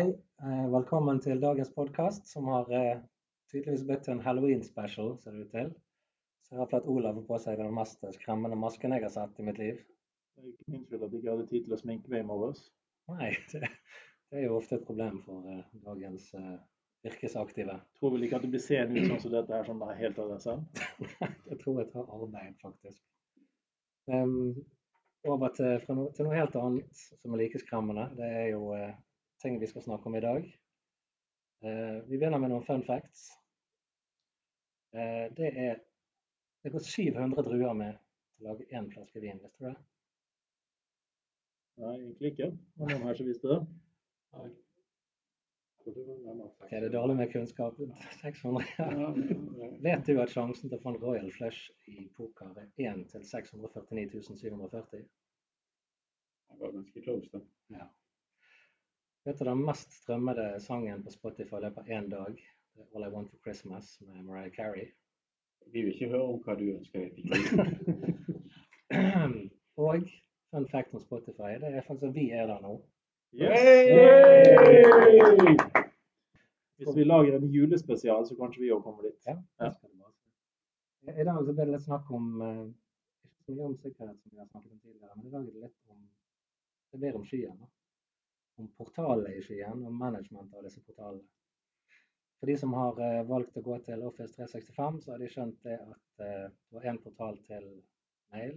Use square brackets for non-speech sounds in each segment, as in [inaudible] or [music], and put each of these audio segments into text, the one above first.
Hei, eh, velkommen til dagens podkast, som har eh, tydeligvis blitt en halloween-special, ser det ut til. Så jeg har fått Olav på seg den mest skremmende masken jeg har sett i mitt liv. Det er ikke min skyld at jeg ikke hadde tid til å sminke meg i morges. Nei, [laughs] det, det er jo ofte et problem for uh, dagens uh, yrkesaktive. Tror vel ikke at du blir seende ut sånn som dette her, det er helt av deg selv. [laughs] jeg tror jeg tar arbeid, faktisk. Um, over til, til noe helt annet som er like skremmende. Det er jo eh, ting vi skal snakke om i dag. Eh, vi begynner med noen fun facts. Eh, det er det går 700 druer med til å lage én flaske vin, visste du det? Nei, egentlig ikke. Det var noen her som visste det. Ok, det er dårlig med kunnskap. 600. Ja. Vet du at sjansen til å få en Royal Flush i poker er 1 til 649 740? Det var ganske close, da. Ja. Vet du den mest strømmede sangen på Spotify det er av én dag? Det er All I Want for Christmas med Mariah Carey. Vi vil ikke høre om hva du ønsker deg. [clears throat] Og fun fact om Spotify, det er faktisk at vi er der nå. Yay! Hvis vi lager en julespesial, så kanskje vi òg kommer dit. Ja, si. I dag så ble det litt snakk om eh, ikke så mye om sikkerhet som vi har snakket om tidligere, men i dag er det litt om det blir om skyen. da. Om portalene i Skien og management av disse portalene. For de som har eh, valgt å gå til Office 365, så har de skjønt det at eh, det var én portal til mail,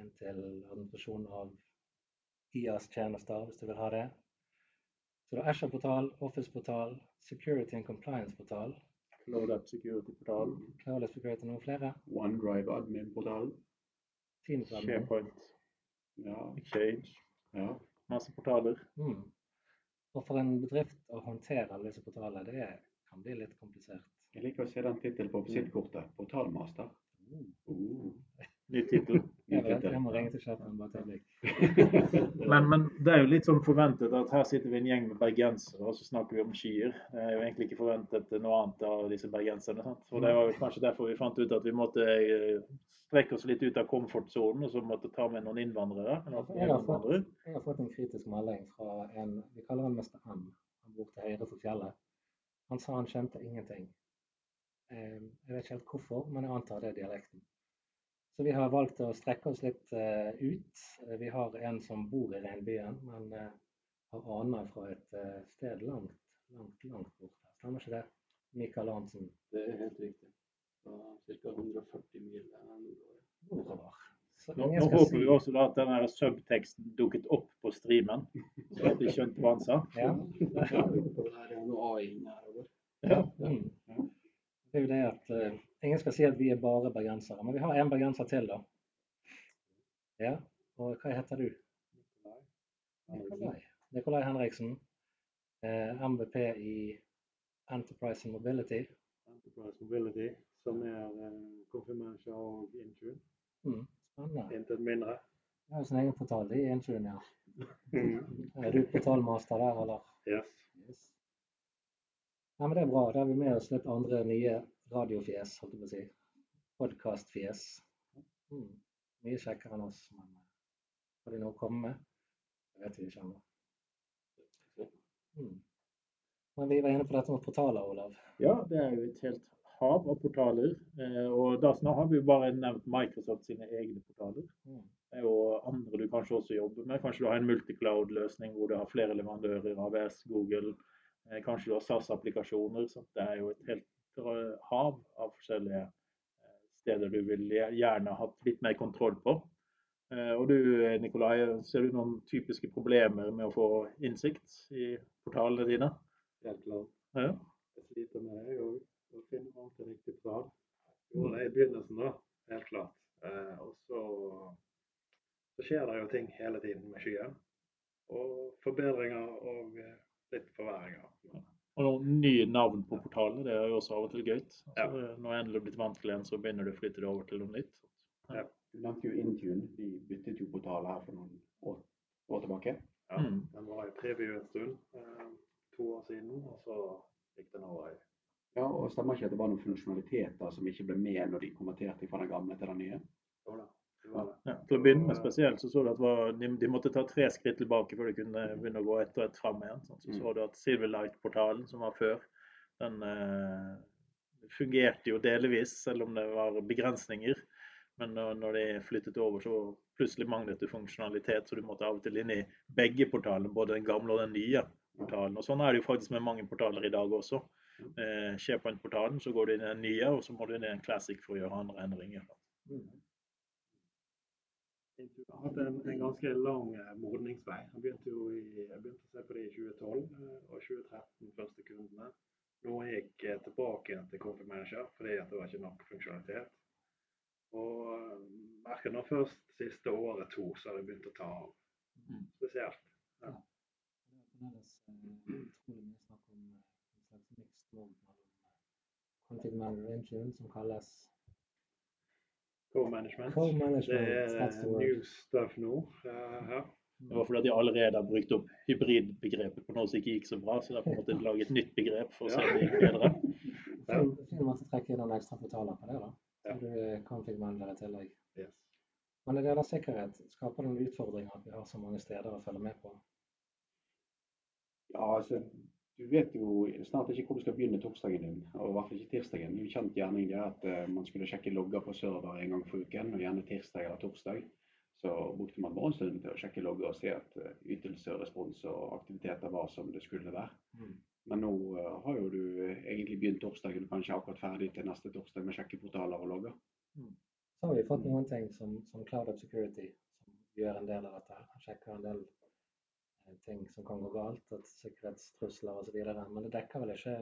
en til administrasjon av IAS-tjenester, hvis du vil ha det. Så det er Azure-portal, Office-portal, Security and Compliance-portal. Cloud Security-portal, Cloud Security noen flere. OneDrive admin-portal. Teams admin. SharePoint, Ja, Exchange. ja. Masse portaler. Mm. Og for en bedrift å håndtere alle disse portalene, det kan bli litt komplisert. Jeg liker å se den tittelen på visittkortet. Portalmaster. Uh, Ny tittel. Jeg, må ringe til sjefen bare et. [laughs] Men, men det er jo litt sånn forventet at her sitter vi en gjeng med bergensere, og så snakker vi om skyer. Det er jo egentlig ikke forventet noe annet av disse bergenserne. Sant? Og det var jo kanskje derfor vi fant ut at vi måtte eh, strekke oss litt ut av komfortsonen, og så måtte ta med noen innvandrere. Jeg har fått, jeg har fått en kritisk melding fra en Vi kaller han mester M. Han bor til høyre for fjellet. Han sa han skjønte ingenting. Eh, Jeg vet ikke helt hvorfor, men jeg antar det er dialekten. Så vi har valgt å strekke oss litt uh, ut. Vi har en som bor i reinbyen, men uh, har aner fra et uh, sted langt, langt, langt borte. Stemmer ikke det? Mikael Arntzen Det er helt riktig. Ca. 140 mil nordover. Nå, nå håper si- vi også da at den subteksten dukket opp på streamen, så at de skjønte hva han sa. Ja. [laughs] Ja. Mm. Det er jo det at uh, Ingen skal si at vi er bare bergensere, men vi har en bergenser til, da. Ja, og hva heter du? Nikolai. Nikolai Henriksen. Eh, MVP i Enterprise Mobility. Enterprise Mobility, som er eh, konfirmasjon og Intune. Mm. Spennende. Intet mindre. Jeg har sin egen portal i Intune, ja. [laughs] Er du portalmaster der, eller? Yes. Yes. Nei, men det er bra. Da har vi med oss litt andre nye radiofjes, holdt jeg på å si. Podkastfjes. Mm. Mye kjekkere enn oss, men eh, har de noe å komme med? Det vet vi ikke ennå. Mm. Men vi var inne på dette med portaler, Olav. Ja, det er jo et helt hav av portaler. Eh, og da snart har vi jo bare nevnt Microsoft sine egne portaler. Mm. Det er jo andre du kanskje også jobber med. Kanskje du har en multicloud-løsning hvor du har flere leverandører, AVS, Google. Eh, kanskje du har SAS-applikasjoner. Det er jo et helt hav av forskjellige eh, steder du vil gjerne hatt litt mer kontroll på. Eh, og du Nikolai, ser du noen typiske problemer med å få innsikt i portalene dine? Helt klart. Ja. Jeg sliter med det. Å finne fram til riktig. Gjorde det i begynnelsen, da. Helt klart. Og så, så skjer det jo ting hele tiden med skyen. Og forbedringer og litt forverringer. Og nye navn på portalene, det er jo også av og til gøy. Altså, Ja. Når jeg endelig har blitt vant til en, så begynner du å flytte det over til noe nytt. Du nevnte jo Intune. De byttet jo portal her for noen år, år tilbake. Ja, Mm. Den var i preview en stund. Eh, to år siden. Og så gikk den over i Ja, og Stemmer ikke at det var noen funksjonaliteter som ikke ble med når de konverterte fra den gamle til den nye? Jo da. Det var det. Ja, til å begynne med spesielt så så du at var, de, de, måtte ta tre skritt tilbake før de kunne begynne å gå ett og ett fram igjen. Sånn. Så så du at Silverlight-portalen, som var før, den eh, fungerte jo delvis, selv om det var begrensninger. Men når, når de flyttet over, så plutselig manglet det funksjonalitet, så du måtte av og til inn i begge portalene, både den gamle og den nye portalen. Og Sånn er det jo faktisk med mange portaler i dag også. Eh, SharePoint-portalen, så går du inn i den nye, og så må du inn i en classic for å gjøre andre endringer. Intune har hatt en, en ganske lang eh, modningsvei. Jeg begynte i, jeg begynte å se på det i 2012 eh, og 2013, første kundene. Nå gikk jeg tilbake igjen til Coffee Manager fordi at det var ikke nok funksjonalitet. Og eh, merker nå først siste året to, så har det begynt å ta av. Mm. Spesielt. Det er fremdeles eh, utrolig mye snakk om eh, en slags mixed mellom eh, Manager engine, som kalles Co-management. Co-management. Det er word. new stuff nå. eh, her. Det var fordi de allerede har brukt opp hybridbegrepet på noe som ikke gikk så bra, så derfor måtte de lage et nytt begrep for å se om det gikk bedre. Ja. Fin, fin måte å trekke inn noen ekstra portaler på det, da. Så du kan config manager i tillegg. Yes. Men når det gjelder sikkerhet, skaper det noen utfordringer at vi har så mange steder å følge med på? Ja, altså, du vet jo snart ikke hvor du skal begynne torsdagen din, og i hvert fall ikke tirsdagen. Det er jo kjent gjerning det at eh, man skulle sjekke logger på server en gang for uken, og gjerne tirsdag eller torsdag. Så brukte man morgenstunden til å sjekke logger og se at eh, ytelse, respons og aktiviteter var som det skulle være. Mm. Men nå eh, har jo du egentlig begynt torsdagen, kanskje akkurat ferdig til neste torsdag med sjekkeportaler og logger. Så har vi fått noen ting som, som Cloud Up Security, som gjør en del av dette. sjekker en del ting som kan gå galt, at sikkerhetstrusler osv. Men det dekker vel ikke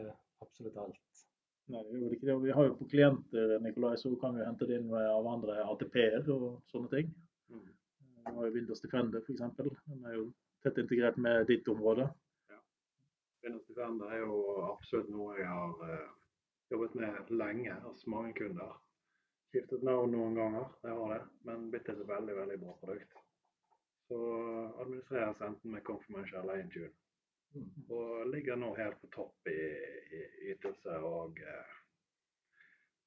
absolutt alt. Nei, det gjorde ikke det. Vi har jo på klienter Nikolai, så kan vi hente det inn av andre ATP-er og sånne ting. Mm. Vi har jo Windows Defender f.eks. Den er jo tett integrert med ditt område. Ja. Windows Defender er jo absolutt noe jeg har eh, jobbet med lenge hos mange kunder. Skiftet navn noen ganger, det har det, men blitt et veldig veldig bra produkt. Så administreres enten med Confirmation eller Intune. Mm. Og ligger nå helt på topp i, i ytelse og, eh,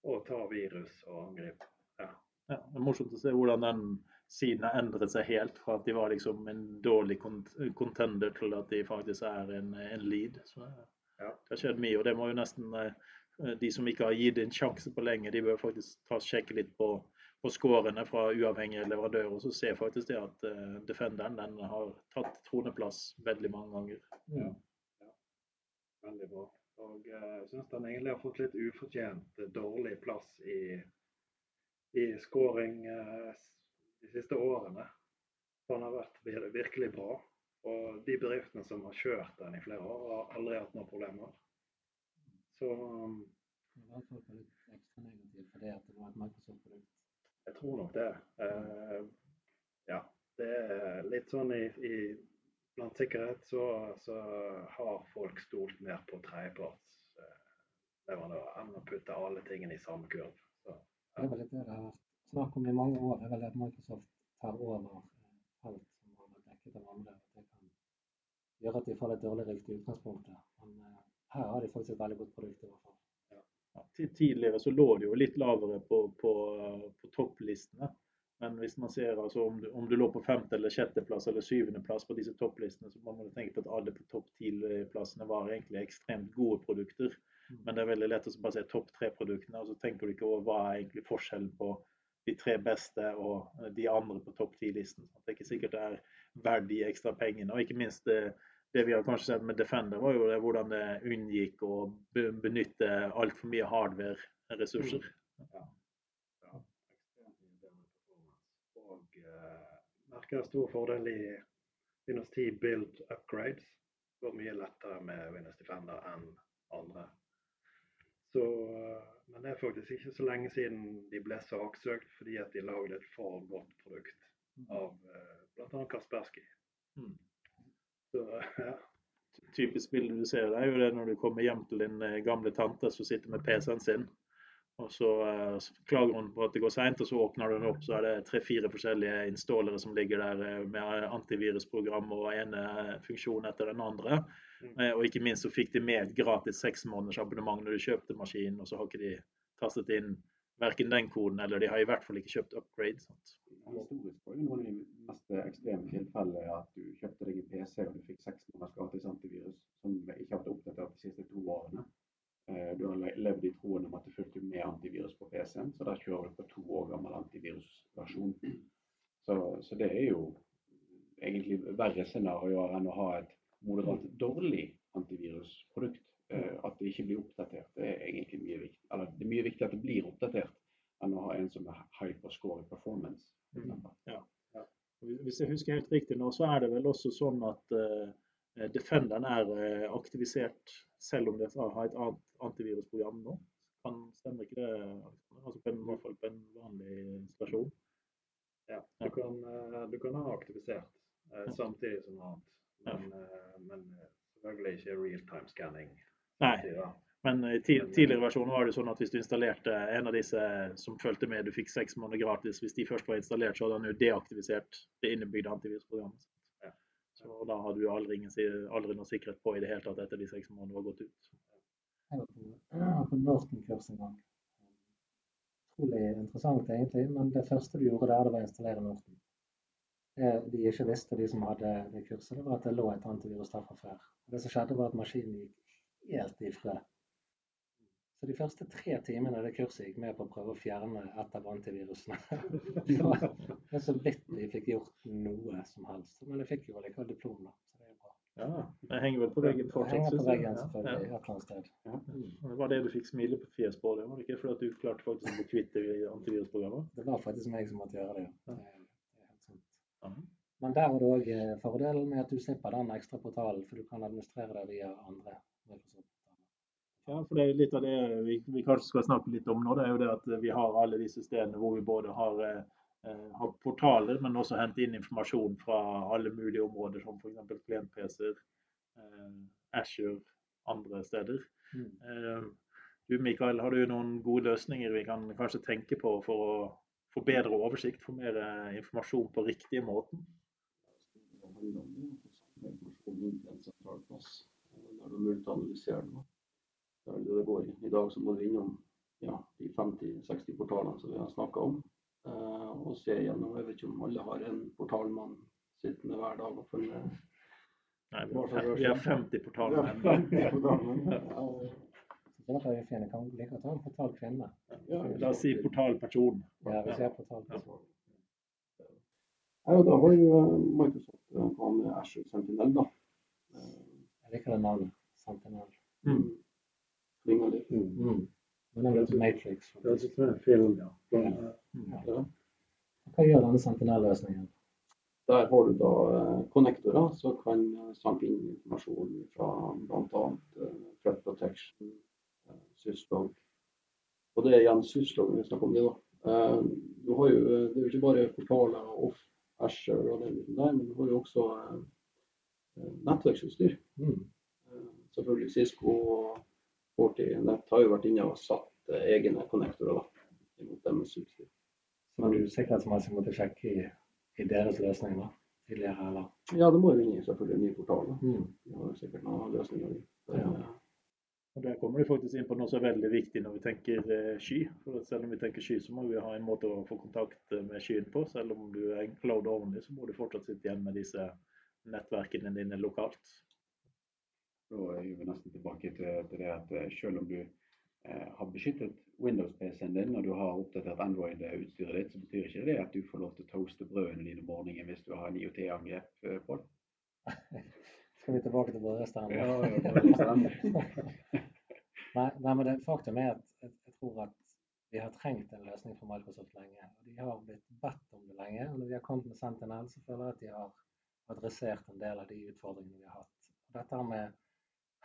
og tar virus og angrip. Ja, det er morsomt å se hvordan den siden har endret seg helt fra at de var liksom en dårlig kont contender til at de faktisk er en, en lead. Så Ja. det har skjedd mye, og det må jo nesten eh, de som ikke har gitt en sjanse på lenge, de bør faktisk ta sjekke litt på, på scorene fra uavhengige leverandører, så ser faktisk det at uh, Defenderen den har tatt troneplass veldig mange ganger. Ja. Veldig bra. Og jeg jeg syns den egentlig har fått litt ufortjent eh, dårlig plass i, i scoring uh, de siste årene. Den har vært virkelig bra. Og de bedriftene som har kjørt den i flere år, har aldri hatt noen problemer. Så um, det var litt ekstra negativt fordi at det var et Microsoft-produkt. Jeg tror nok det. Eh, ja, det er litt sånn i, i Blant sikkerhet så, så har folk stolt mer på tredjepartsleverandører enn å putte alle tingene i samme kurv. Så, Det er vel det det har vært snakk om i mange år. Det er vel at Microsoft tar over eh, alt som har vært dekket av andre. Det kan gjøre at de får litt dårlig rykte i. Men eh, her har de faktisk et veldig godt produkt i hvert fall. Tidligere så lå det jo litt lavere på, på, på topplistene. Men hvis man ser altså om, du, om du lå på femte- eller sjetteplass eller syvendeplass på disse topplistene, så må man tenke på at alle på topp ti-plassene var egentlig ekstremt gode produkter. Men det er veldig lett å bare se topp tre-produktene, og så tenker du ikke over hva er egentlig forskjellen på de tre beste og eh, de andre på topp ti-listen. Det er ikke sikkert det er verdt de ekstra pengene. Og ikke minst det, det vi har kanskje sett med Defender, var jo det, hvordan det unngikk å be- benytte altfor mye hardware-ressurser. ja. Ekstremt irriterende performance. Og eh, merker en stor fordel i Windows 10 build upgrades. Det går mye lettere med Windows Defender enn andre. Så, eh, men det er faktisk ikke så lenge siden de ble saksøkt fordi at de lagde et for godt produkt av eh, bl.a. Kaspersky. Mm. Så ja. Typisk bilde du ser, det er jo det når du kommer hjem til din eh, gamle tante som sitter med PC-en sin. Og så, eh, så klager hun på at det går seint, og så åpner du den opp, så er det tre-fire forskjellige installere som ligger der eh, med antivirusprogram og ene eh, funksjon etter den andre. Mm. Og ikke minst så fikk de med et gratis seks måneders abonnement når du kjøpte maskinen, og så har ikke de tastet inn verken den koden, eller de har i hvert fall ikke kjøpt upgrade. Sant? Historisk var jo noen av de mest ekstreme tilfellene at du kjøpte deg en PC og du fikk seks måneders gratis antivirus som ikke har vært oppdatert de siste to årene. Eh, Du har levd i troen om at det fulgte med antivirus på PC-en, så da kjører du på to år gammel antivirusversjon. Så, så det er jo egentlig verre scenarioer enn å ha et moderat dårlig antivirusprodukt. Eh, At det ikke blir oppdatert, det er egentlig mye viktig. Eller det er mye viktig at det blir oppdatert, enn å ha en som er high på score i performance. for Ja, eksempel. Hvis jeg husker helt riktig nå, så er det vel også sånn at uh, Defenderen er aktivisert selv om det har et annet antivirusprogram nå. Kan Stemmer ikke det? Altså på en, i hvert fall på en vanlig installasjon. Ja, du kan, du kan ha aktivisert uh, samtidig som annet. Men, uh, men selvfølgelig ikke real-time scanning. Nei, men i ti tidligere versjoner var det sånn at hvis du installerte en av disse som fulgte med, du fikk seks måneder gratis. Hvis de først var installert, så hadde han jo deaktivisert det innebygde antivirusprogrammet. Så da hadde du aldri, ingen, aldri noe sikkerhet på i det hele tatt etter de seks månedene var gått ut. Jeg var på [clears throat] Norton-kurs en gang. Utrolig interessant egentlig, men det første du gjorde der, det var å installere Norton. Det de ikke visste, de som hadde det kurset, det var at det lå et antivirus der fra før. Det som skjedde, var at maskinen gikk helt i frø. Så de første tre timene det kurset gikk med på å prøve å fjerne et av antivirusene. [laughs] Det var så vidt de fikk gjort noe som helst. Men jeg fikk jo likevel diplom, da. Så det er bra. Ja, det henger vel på veggen fortsatt. henger på veggen selvfølgelig ja. et eller annet sted. Og Det var det du fikk smile på, det var det ikke? Fordi du klarte faktisk å bli kvitt det antivirusprogrammet? Det var faktisk meg som måtte gjøre det. ja. Det helt sant. Ja. Men der er det òg fordelen med at du slipper den ekstra portalen, for du kan administrere det via andre Microsoft. Ja, for det er litt av det vi, vi kanskje skal snakke litt om nå. Det er jo det at vi har alle disse stedene hvor vi både har, eh, har portaler, men også henter inn informasjon fra alle mulige områder, som f.eks. klient-PC-er, eh, Azure, andre steder. Mm. Eh, du Mikael, har du noen gode løsninger vi kan kanskje tenke på for å få bedre oversikt, få mer eh, informasjon på riktige måten? Det analysere den. Det er det det går i. I dag så må du innom ja, de 50-60 portalene som vi har snakka om, eh, og se gjennom. Jeg vet ikke om alle har en portal man sitter med hver dag og følger. Nei, vi har, fem- vi har 50 portaler. Ja, 50 portaler. Ja, vi. Kan like ta en portal kvinne. ja, La oss si portalperson. Ja, vi ser portal. Ja, da har jo Microsoft på med Azure Sentinel, da. Eh, Jeg liker det navnet. Sentinel. Mm. Klinger litt. Mm. Men det er litt Matrix. Det høres ut som en film, ja. Ja. Hva gjør denne Sentinel-løsningen? Der har du da eh, konnektorer som kan sanke inn informasjon fra bl.a. Eh, Threat Protection, eh, Syslog. Og det er igjen Syslog vi snakker om det, da. Eh, du har jo, eh, det er jo ikke bare portaler off, Asher og den biten der, men du har jo også eh, eh, nettverksutstyr. Mm. Selvfølgelig Cisco og Fortinet har jo vært inne og satt eh, egne konnektorer da, mot deres utstyr. har du sikkerhetsmessig måttet sjekke i, i deres løsning da, tidligere, eller? Ja, det må jo inn i selvfølgelig en ny portal. da. Mm. Vi har jo sikkert noen løsninger. Det, Ja. Og Der kommer du faktisk inn på noe som er veldig viktig når vi tenker eh, sky. For selv om vi tenker sky, så må vi ha en måte å få kontakt eh, med skyen på. Selv om du er cloud only, så må du fortsatt sitte igjen med disse nettverkene dine lokalt. Da er vi nesten tilbake til, til det at eh, selv om du eh, har beskyttet Windows-PC-en din og du har oppdatert Android-utstyret ditt, så betyr ikke det at du får lov til å toaste brødene dine om morgenen hvis du har en IOT-angrep eh, på den. [laughs] Skal vi tilbake til brødrestene? Ja. [laughs] Nei, nei, men det, faktum er at jeg, jeg tror at vi har trengt en løsning for Microsoft lenge. og De har blitt bedt om det lenge. og Når vi har kommet med Sentinel, så føler jeg at de har adressert en del av de utfordringene vi har hatt. Og dette med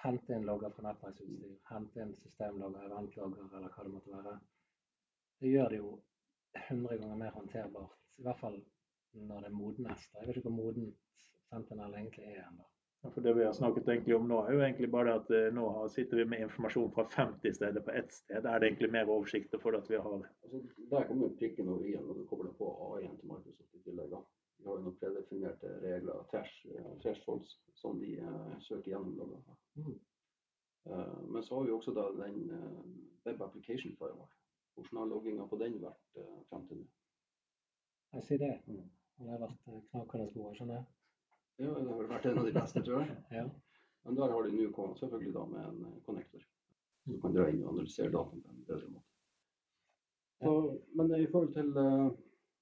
hente inn logger fra nettverksutstyr, hente inn systemlogger, eventlogger eller hva det måtte være, det gjør det jo 100 ganger mer håndterbart. I hvert fall når det modnes. da. Jeg vet ikke hvor modent Sentinel egentlig er ennå. Ja, For Det vi har snakket egentlig om nå, er jo egentlig bare det at eh, nå sitter vi med informasjon fra 50 steder på ett sted. Er det egentlig mer oversikt for at vi har Altså, der kommer jo prikken over i-en når du kobler på A1 til Microsoft i tillegg. da. De har jo noen predefinerte regler, trash, eh, som de eh, søker gjennom. logger. Mm. Eh, men så har vi også da den Web Application Firewall. Hvordan har logginga på den vært frem til nå? Jeg sier det. Mm. Han har vært knakende gode, skjønner jeg. Ja, det har vært en av de beste, tror jeg. [laughs] Ja. Men der har de nå kommet selvfølgelig da med en connector. du kan dra inn og analysere dataen på en bedre måte. Så, men i forhold til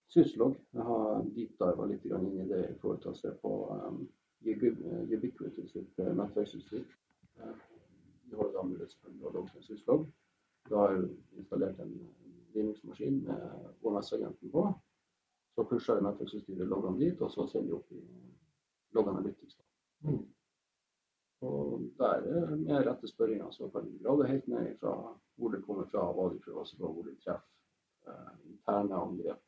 Syslog, jeg har deepdiva litt inn i det i forhold til å se på um, Ubiquity sitt uh, nettverksutstyr. Vi har da mulighet selvfølgelig å logge med Syslog. Du har installert en Linux-maskin med OMS-agenten på. Så pusher nettverksutstyret loggene dit, og så sender vi opp i log analytics. Da. Mm. Og der med rette spørringer så kan du grave helt ned fra hvor det kommer fra, hva de prøver å slå, hvor de treffer eh, interne angrep.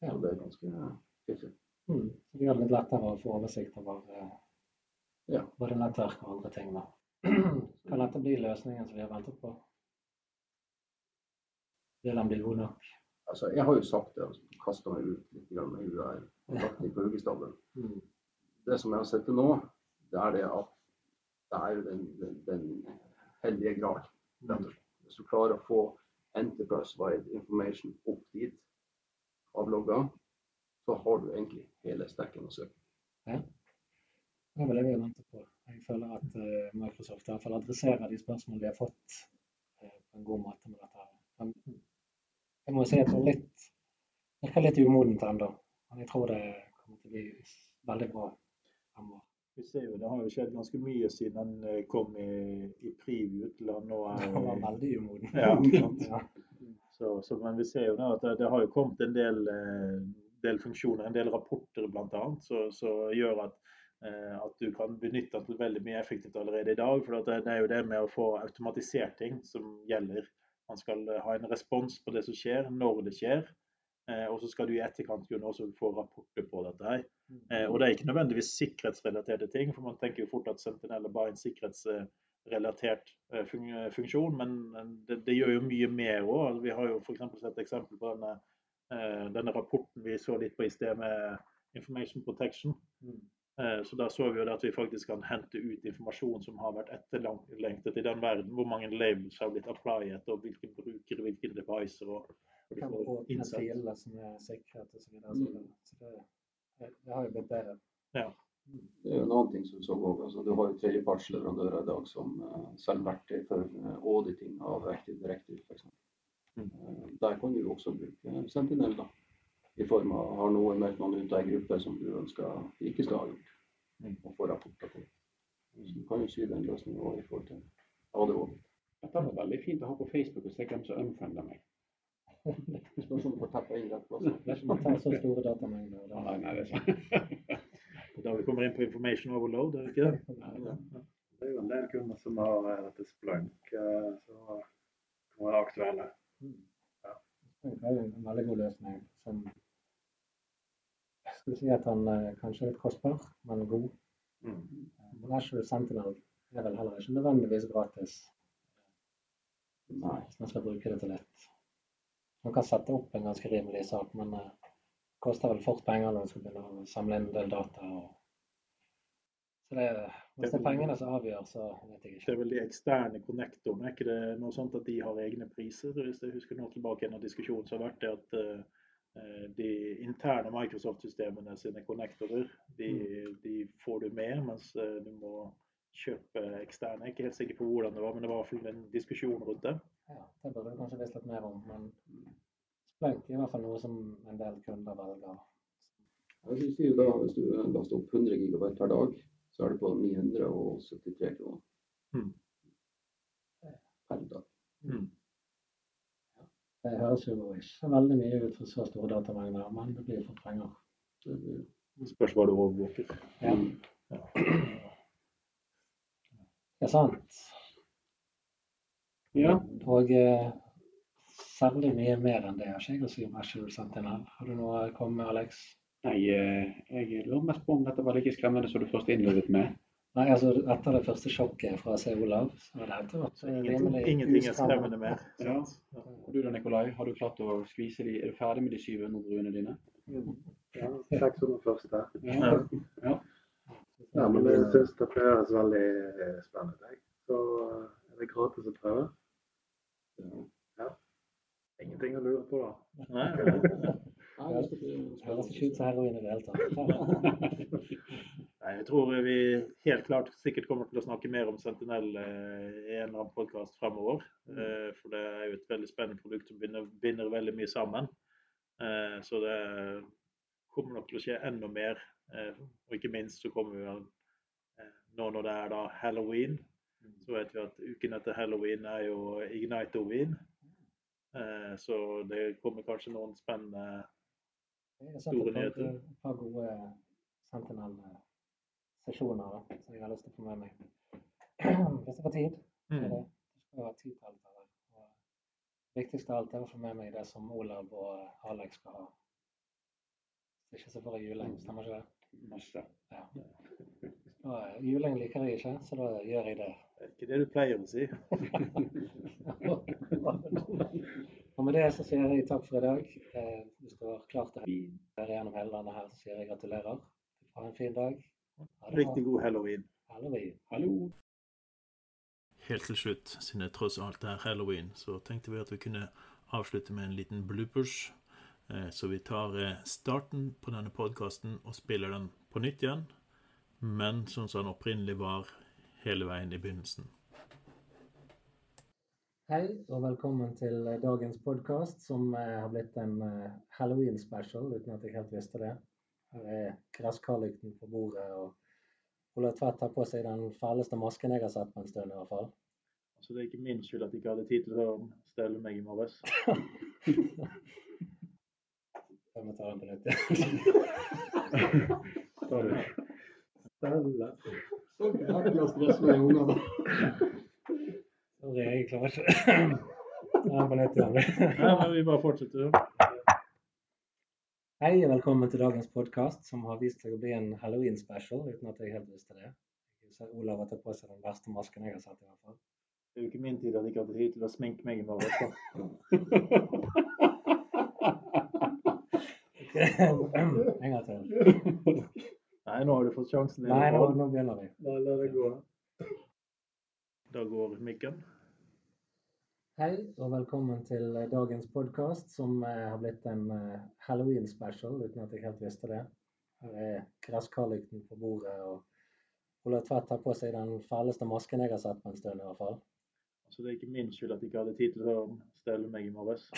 Ja. Så det er ganske eh, fiffig. Mm. Det gjør det litt lettere å få oversikt over eh, Ja. både nettverk og andre ting. Da. [clears throat] Kan dette bli løsningen som vi har ventet på? Vil den bli god nok? Altså, jeg har jo sagt det, og kasta meg ut litt med huet her. på huggestabben. Mm. Det som jeg har sett til nå, det er det at det er den, den, den hellige grad. rett. Hvis du klarer å få enterprise-wide information opp dit av logger, så har du egentlig hele stekken å søke. Ja. Det er vel det vi venter på. Jeg føler at eh, Microsoft i hvert fall adresserer de spørsmålene de har fått eh, på en god måte med dette. Men jeg må si at det litt, virker litt umodent ennå. Men jeg tror det kommer til å bli veldig bra fremover. Vi ser jo, Det har jo skjedd ganske mye siden han eh, kom i, i preview til han nå er Han var veldig umoden. Ja. [laughs] Ja. Så, så, men vi ser jo da at det, det har jo kommet en del, eh, del funksjoner, en del rapporter bl.a., som gjør at, eh, at du kan benytte den veldig mye effektivt allerede i dag. For det, er jo det med å få automatisert ting som gjelder. Man skal eh, ha en respons på det som skjer, når det skjer. Eh, og så skal du i etterkant kunne også få rapporter på dette. her. Og det er ikke nødvendigvis sikkerhetsrelaterte ting, for man tenker jo fort at Sentinel er bare en sikkerhetsrelatert fun funksjon, men det, det, gjør jo mye mer òg. Vi har jo f.eks. sett eksempel på denne, denne, rapporten vi så litt på i sted med Information Protection. Mm. Eh, så da så vi jo det at vi faktisk kan hente ut informasjon som har vært etterlengtet i den verden. Hvor mange labels har blitt applyet, og hvilke brukere, hvilke devices. Og, og insight. filer som er sikret osv. Så, Mm. så det, det, har jo blitt bedre. Det er jo en annen ting som så går. Altså, du har jo tredjepartsleverandører i dag som uh, selger verktøy for uh, auditing av Active Directory f.eks. Uh, der kan du også bruke Sentinel da, i form av har noen meldt noen ut av en gruppe som du ønsker ikke skal ha gjort, og få rapporter på. Så du kan jo sy den løsningen også i forhold til AD-audit. Dette var veldig fint å ha på Facebook og se hvem som unfriender meg. Spørs om du får tappa inn rett plass. Det er ikke så store datamengder. Da. nei, det er sant. Da vi kommer inn på information overload, er det ikke det? Det er jo en del kunder som har eh, dette Splunk, eh, som kan være aktuelle. Det er en veldig god løsning. Som skal vi si at han eh, kanskje er litt kostbar, men god. Mm. Men Azure Sentinel er vel heller ikke nødvendigvis gratis Nei. hvis man skal bruke det til litt. Man kan sette opp en ganske rimelig sak, men eh, det koster vel fort penger når man skal begynne å samle inn en del data. Og... Så det, hvis det er pengene som avgjør, så vet jeg ikke. Det er vel de eksterne konnektorene, er ikke det noe sånt at de har egne priser? Hvis jeg husker nå tilbake en av diskusjonen som har vært det at eh, de interne Microsoft-systemene sine konnektorer, de, de får du med, mens eh, du må kjøpe eksterne. Jeg er ikke helt sikker på hvordan det var, men det var i hvert fall en diskusjon rundt det. Ja, det burde du kanskje visst litt mer om, men Splunk er i hvert fall noe som en del kunder velger. Jeg synes jo da, Hvis du laster opp 100 GB per dag, så er det på 973 kroner Mm. per dag. Mm. Det høres jo ikke veldig mye ut for så store datamengder, men det blir for penger. Det blir- Spørs hva du overvåker. Ja. Det er sant. Ja. Og eh, særlig mye mer enn det har ikke jeg å si om Azure Sentinel. Har du noe å komme med, Alex? Nei, eh, jeg lurer mest på om dette var like skremmende som du først innledet med. Nei, altså Etter det første sjokket fra C. Olav, så har dette vært eh, rimelig ingenting er skremmende mer. Ja. Og du da, Nikolai, har du klart å skvise de Er du ferdig med de 700 bruene dine? Ja, 600 første. Ja. ja. Ja, men jeg syns det høres veldig eh, spennende ut. Så eh, er det gratis å prøve. Ja. Ingenting å lure på, da. Nei, [laughs] [laughs] høres ikke ut som heroin i det hele tatt. [laughs] Nei, jeg tror vi helt klart sikkert kommer til å snakke mer om Sentinel eh, i en eller annen podkast fremover. Eh, for det er jo et veldig spennende produkt som binder, binder veldig mye sammen. Eh, så det kommer nok til å skje enda mer. Og ikke minst så kommer vi vel Nå når det er da halloween, så vet vi at uken etter halloween er jo Ignite-Ween. Eh, så det kommer kanskje noen spennende Store nyheter. et par gode Sentinel-sesjoner som jeg har lyst til å få med meg. [clears throat] Hvis jeg får tid. mm, det, det ha tid til alt det der. Viktigste av alt er å få med meg det som Olav og Alex skal ha. Det er ikke så bare juling, stemmer ikke det? Masse. Ja. Og eh, juling liker jeg ikke, så da gjør jeg det. Det er ikke det du pleier å si. [laughs] [laughs] [laughs] Og med det så sier jeg takk for i dag. Hvis Du har klart å være gjennom hele landet her, så sier jeg gratulerer. Ha en fin dag. Riktig god halloween. Halloween. Hallo. Helt til slutt, siden det tross alt er halloween, så tenkte vi at vi kunne avslutte med en liten bloopers. Eh, Så vi tar eh, starten på denne podkasten og spiller den på nytt igjen, men sånn som den opprinnelig var hele veien i begynnelsen. Hei og velkommen til eh, dagens podkast, som eh, har blitt en eh, halloween-special, uten at jeg helt visste det. Her er gresskarlykten på bordet, og Ola Tvedt har på seg den fæleste masken jeg har sett på en stund, i hvert fall. Så det er ikke min skyld at jeg ikke hadde tid til å stelle meg i morges. [laughs] Jeg må ta den på nytt igjen. Stelle. Så jævlig å stresse med unger, da. Sorry, jeg klarer ikke. Ta den på igjen. Men vi bare fortsetter. Hei og velkommen til dagens podkast, som har vist seg å bli en halloween-special, uten at jeg helt visste det. Jeg Olav har tatt på seg den verste masken jeg har sett, i hvert fall. Det er jo ikke min tid at jeg hadde tid til å sminke meg i morgen. [clears throat] En gang til. Nei, nå har du fått sjansen. Nei, nå, nå begynner vi. Nei, la det gå. Da går mikken. Hei og velkommen til dagens podkast, som eh, har blitt en eh, halloween-special, uten at jeg helt visste det. Her er gresskarlykten på bordet, og Ola Tvedt har på seg den fæleste masken jeg har sett på en stund, i hvert fall. Så det er ikke min skyld at jeg ikke hadde tid til å stelle meg i morges. [laughs]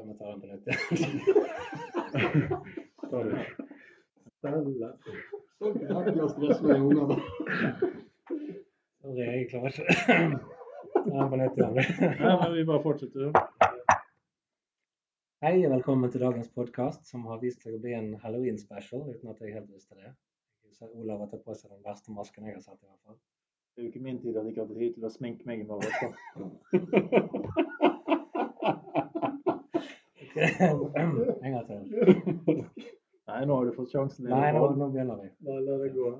Jeg må ta den på nytt. [laughs] Stelle. Så jævlig å stresse med unger, da. Sorry, jeg klarer ikke. Ta den på nytt igjen. Nei, men vi bare fortsetter. Hei og velkommen til dagens podkast, som har vist seg å bli en halloween-special, uten at jeg helt visste det. Jeg ser Olav har tatt på seg den verste masken jeg har sett, i hvert fall. Det er jo ikke min tid at jeg ikke hadde tid til å sminke meg i morgen. [laughs] En gang til. [laughs] Nei, nå har du fått sjansen. Nei, nå, nå begynner vi. Bare la det gå.